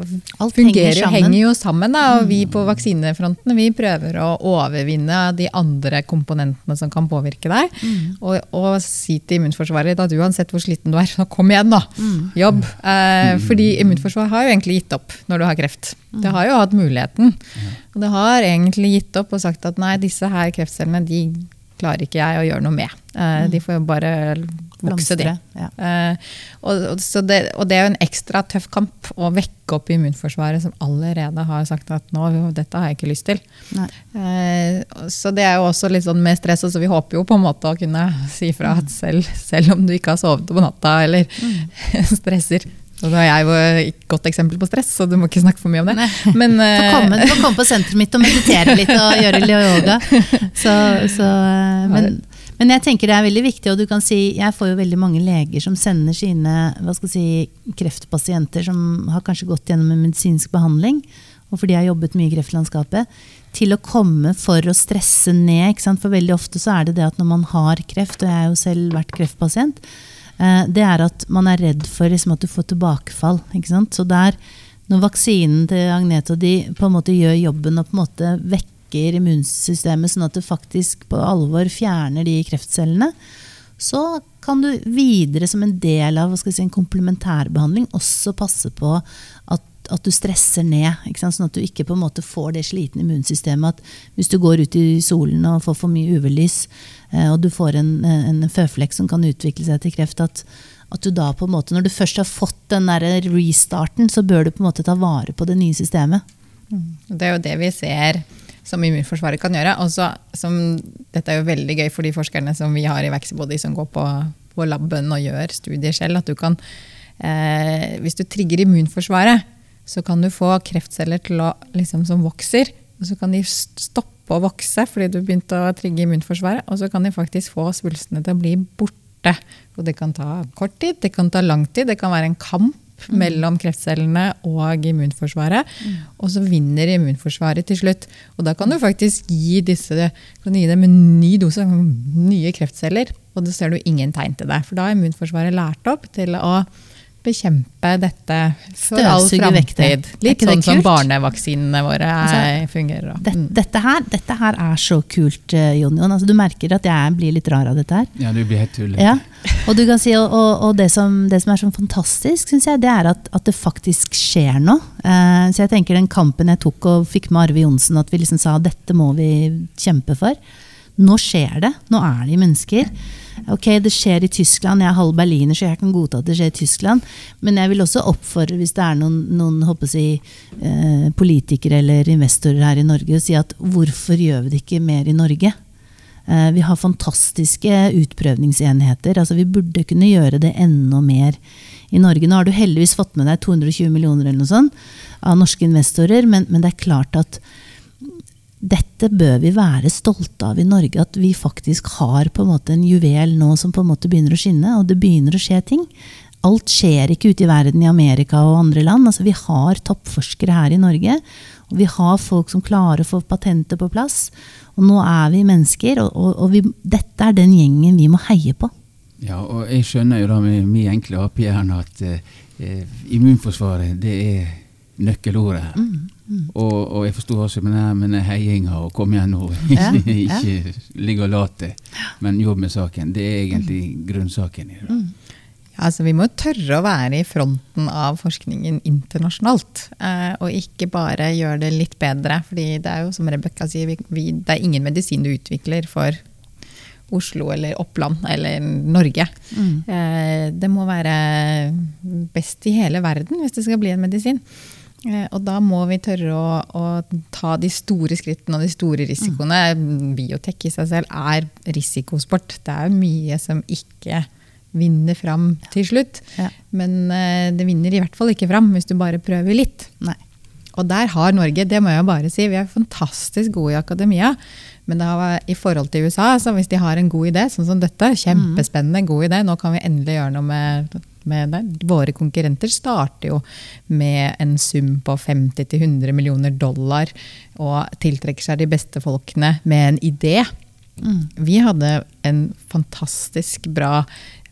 Alt fungerer henger henger jo sammen. Da, og vi på vaksinefronten vi prøver å overvinne de andre komponentene som kan påvirke deg. Og, og si til immunforsvaret at uansett hvor sliten du er, så kom igjen, da. Jobb. Eh, fordi immunforsvaret har jo egentlig gitt opp når du har kreft. Det har jo hatt muligheten. Og det har egentlig gitt opp og sagt at nei, disse her kreftcellene de klarer ikke jeg å gjøre noe med. Eh, de får jo bare vokse, de. Ja. Eh, og, det, og det er jo en ekstra tøff kamp å vekke opp immunforsvaret, som allerede har sagt at nå, dette har jeg ikke lyst til. Nei. Eh, så det er jo også litt sånn med stress, så vi håper jo på en måte å kunne si fra at selv, selv om du ikke har sovet på natta eller stresser og da er jeg jo et godt eksempel på stress, så du må ikke snakke for mye om det. Men, du, får komme, du får komme på senteret mitt og meditere litt og gjøre litt yoga. Så, så, eh, men, men jeg tenker det er veldig viktig, og du kan si jeg får jo veldig mange leger som sender sine si, kreftpasienter som har kanskje gått gjennom en medisinsk behandling, og fordi jeg har jobbet mye i kreftlandskapet, til å komme for å stresse ned. For veldig ofte så er det det at når man har kreft, og jeg har jo selv vært kreftpasient, eh, det er at man er redd for liksom, at du får tilbakefall. Så der, når vaksinen til Agnete og de på en måte gjør jobben og på en måte vekker immunsystemet, sånn at det faktisk på alvor fjerner de kreftcellene, så kan du videre som en del av si, en komplementærbehandling også passe på at, at du stresser ned. Sånn at du ikke på en måte får det slitne immunsystemet. At hvis du går ut i solen og får for mye UV-lys, eh, og du får en, en føflekk som kan utvikle seg til kreft, at, at du da på en måte, når du først har fått den der restarten, så bør du på en måte ta vare på det nye systemet. Det er jo det vi ser som immunforsvaret kan gjøre. Også, som, dette er jo veldig gøy for de forskerne som vi har i Vaxibody som går på, på laben og gjør studier selv. at du kan, eh, Hvis du trigger immunforsvaret, så kan du få kreftceller til å, liksom, som vokser. Og så kan de stoppe å vokse fordi du begynte å trigge immunforsvaret. Og så kan de faktisk få svulstene til å bli borte. Og det kan ta kort tid, det kan ta lang tid, det kan være en kamp mellom kreftcellene og immunforsvaret. Og så vinner immunforsvaret til slutt. Og da kan du faktisk gi disse kan du gi dem en ny dose nye kreftceller, og da ser du ingen tegn til det. For da har immunforsvaret lært opp til å bekjempe dette for all framtid. Litt sånn som barnevaksinene våre Altså, er, fungerer. Det, Mm. dette, her, dette her er så kult, eh, Jon Jon. Altså, du merker at jeg blir litt rar av dette her. Ja, du blir helt tullete. Ja, og, du kan si, og, og, det, som, det som er sånn fantastisk, synes jeg, det er at, at det faktisk skjer noe. Uh, så jeg tenker den kampen jeg tok og fikk med Arve Johnsen, at vi liksom sa dette må vi kjempe for. Nå skjer det. Nå er det mennesker. Ok, det skjer i Tyskland. Jeg er halv berliner, så jeg kan godta at det skjer i Tyskland. Men jeg vil også oppfordre, hvis det er noen, noen jeg, eh, politikere eller investorer her i Norge, å si at hvorfor gjør vi det ikke mer i Norge? Eh, Vi har fantastiske utprøvningsenheter. altså Vi burde kunne gjøre det enda mer i Norge. Nå har du heldigvis fått med deg 220 millioner eller noe sånt av norske investorer, men, men det er klart at dette bør vi være stolte av i Norge. At vi faktisk har på en måte en juvel nå som på en måte begynner å skinne, og det begynner å skje ting. Alt skjer ikke ute i verden i Amerika og andre land. Altså, vi har toppforskere her i Norge. Og vi har folk som klarer å få patenter på plass. Og nå er vi mennesker, og, og, og vi, dette er den gjengen vi må heie på. Ja, og jeg skjønner jo da med min enkle apehjerne at eh, eh, immunforsvaret, det er nøkkelordet her. Og, og jeg forsto også med denne, heiinga og 'kom igjen nå', ikke, ikke ligge og late, men jobb med saken. Det er egentlig grunnsaken i det. da. Altså Vi må tørre å være i fronten av forskningen internasjonalt. Eh, og ikke bare gjøre det litt bedre. fordi det er jo som Rebekka sier, vi, vi, det er ingen medisin du utvikler for Oslo eller Oppland eller Norge. Mm. det må være best i hele verden hvis det skal bli en medisin. Eh, og da må vi tørre å, å ta de store skrittene og de store risikoene. Biotek i seg selv er risikosport. Det er mye som ikke vinner fram til slutt. Ja. Men eh, det vinner i hvert fall ikke fram hvis du bare prøver litt. Nei. Og der har Norge, det må jeg bare si, vi er fantastisk gode i akademia. Men det har, i forhold til USA, så hvis de har en god idé, sånn som dette, kjempespennende, god idé, nå kan vi endelig gjøre noe med, med det. Våre konkurrenter starter jo med en sum på 50-100 millioner dollar og tiltrekker seg de beste folkene med en idé. Vi hadde en fantastisk bra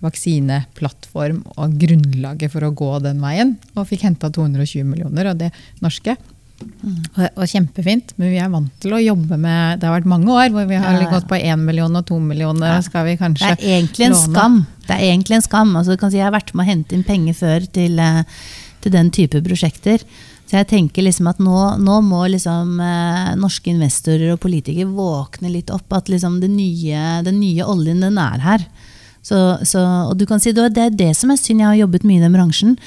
vaksineplattform og grunnlaget for å gå den veien. Og fikk henta 220 millioner av det norske. Og, kjempefint, men vi er vant til å jobbe med Det har vært mange år hvor vi har Ja, ja. gått på én million og to millioner. Ja. skal vi Det er egentlig en låne. skam. Det er egentlig en skam. Altså, du kan si, jeg har vært med å hente inn penger før til, eh, til den type prosjekter. Så jeg tenker liksom at nå, nå må liksom eh, norske investorer og politikere våkne litt opp. At liksom det nye, den nye oljen, den er her. Så, så, og du kan si Det er det som er synd. Jeg har jobbet mye i den bransjen.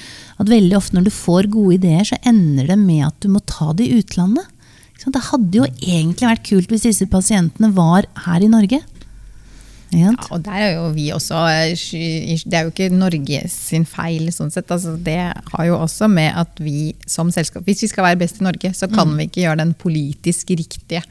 At veldig ofte når du får gode ideer, så ender det med at du må ta det i utlandet. Det hadde jo egentlig vært kult hvis disse pasientene var her i Norge. Ja, og der er jo vi også eh, Det er jo ikke Norge sin feil, sånn sett. Altså, det har jo også med at vi som selskap Hvis vi skal være best i Norge, så kan vi ikke gjøre den politisk riktige.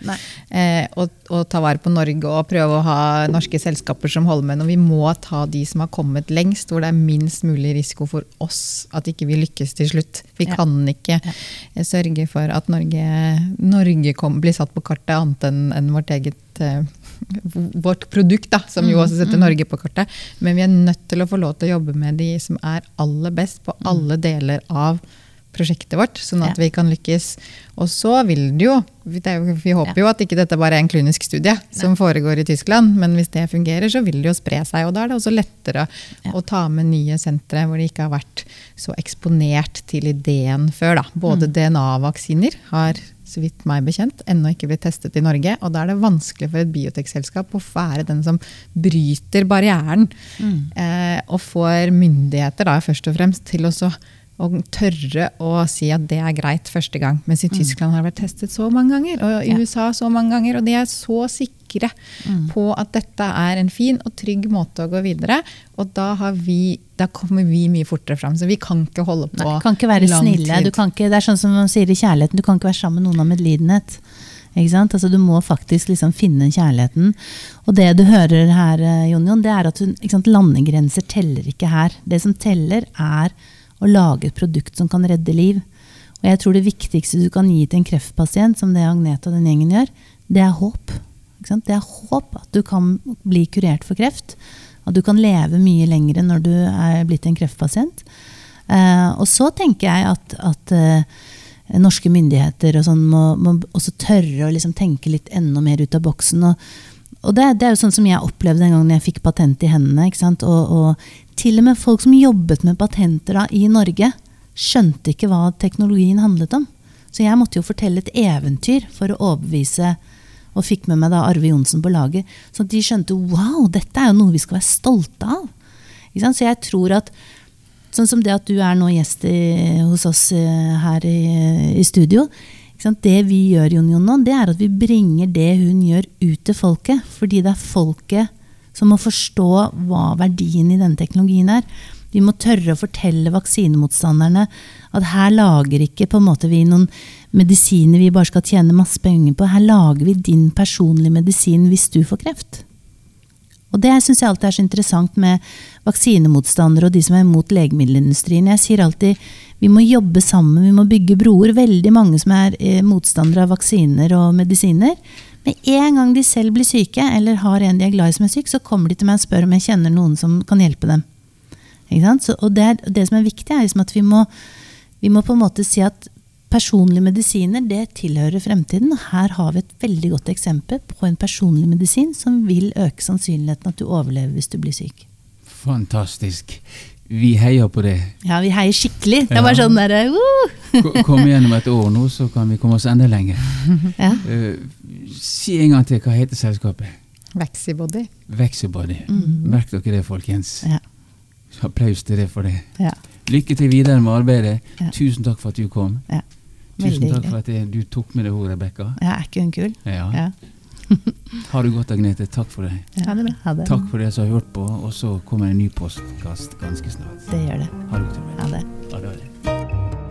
Eh, og, og ta vare på Norge og prøve å ha norske selskaper som holder med. Og vi må ta de som har kommet lengst, hvor det er minst mulig risiko for oss at ikke vi lykkes til slutt. Vi Ja. kan ikke ja. sørge for at Norge, Norge kom, blir satt på kartet annet enn enn vårt eget eh, vårt produkt, da, som jo også setter Norge på kortet. Men vi er nødt til å få lov til å jobbe med de som er aller best på alle deler av prosjektet vårt, sånn at Ja. vi kan lykkes. Og så vil det jo Vi håper jo at ikke dette bare er en klinisk studie som foregår i Tyskland, men hvis det fungerer, så vil det jo spre seg. Og da er det også lettere Ja. å ta med nye sentre hvor de ikke har vært så eksponert til ideen før. Da. Både DNA-vaksiner har så vidt meg bekjent, ennå ikke blitt testet i Norge. Og da er det vanskelig for et biotekselskap å være den som bryter barrieren. Eh, og får myndigheter da, først og fremst til å å tørre å si at det er greit første gang. Mens i Tyskland har det vært testet så mange ganger, og i USA så mange ganger. Og de er så sikre på at dette er en fin og trygg måte å gå videre. Og da, har vi, da kommer vi mye fortere fram. Så vi kan ikke holde på Nei, kan ikke være lang snille. tid. Du kan ikke, det er sånn som man sier i kjærligheten, du kan ikke være sammen med noen av medlidenhet. Altså, du må faktisk liksom finne kjærligheten. Og det du hører her, eh, Jon Jon, det er at hun, ikke sant, landegrenser teller ikke her. Det som teller, er å lage et produkt som kan redde liv. Og jeg tror det viktigste du kan gi til en kreftpasient, som det Agnete og den gjengen gjør, det er håp. Det er håp at du kan bli kurert for kreft. At du kan leve mye lenger når du er blitt en kreftpasient. Eh, og så tenker jeg at, at eh, norske myndigheter og sånn må, må også tørre å liksom tenke litt enda mer ut av boksen. Og, og det, det er jo sånn som jeg opplevde den gangen jeg fikk patent i hendene. Og, og til og med folk som jobbet med patenter da, i Norge, skjønte ikke hva teknologien handlet om. Så jeg måtte jo fortelle et eventyr for å overbevise og fikk med meg da Arve Johnsen på laget. Så de skjønte wow, dette er jo noe vi skal være stolte av. Så jeg tror at Sånn som det at du er nå gjest i, hos oss eh, her i, i studio. Det vi gjør, Jon Jon, det er at vi bringer det hun gjør, ut til folket. Fordi det er folket som må forstå hva verdien i denne teknologien er. Vi må tørre å fortelle vaksinemotstanderne at her lager ikke på en måte vi noen medisiner vi bare skal tjene masse penger på. Her lager vi din personlige medisin hvis du får kreft. Og det syns jeg alltid er så interessant med vaksinemotstandere og de som er imot legemiddelindustrien. Jeg sier alltid vi må jobbe sammen, vi må bygge broer. Veldig mange som er eh, motstandere av vaksiner og medisiner. Med en gang de selv blir syke, eller har en de er glad i som er syk, så kommer de til meg og spør om jeg kjenner noen som kan hjelpe dem. Ikke sant? Så, og det, er, det som er viktig, er liksom at vi må, vi må på en måte si at personlige medisiner det tilhører fremtiden. Og her har vi et veldig godt eksempel på en personlig medisin som vil øke sannsynligheten at du overlever hvis du blir syk. Fantastisk. Vi heier på det. Ja, vi heier skikkelig. Det er bare sånn derre uh! Ko- Kom igjennom et år nå, så kan vi komme oss enda lenger. ja. Uh, si en gang til, hva heter selskapet? Vexibody. Vexibody. Merk dere det, folkens. Ja. Applaus til deg for det. Ja. Lykke til videre med arbeidet. Ja. Tusen takk for at du kom. ja. Tusen takk for at du tok med deg henne, Rebekka. Ja, er ikke hun kul? Ja. Ja. Ha det godt, Agnete. Takk for det. Ha det bra. Ha det. Takk for det som har hørt på, og så kommer en ny postkast ganske snart. Det gjør det. Ha det godt. Ha det. Ha det.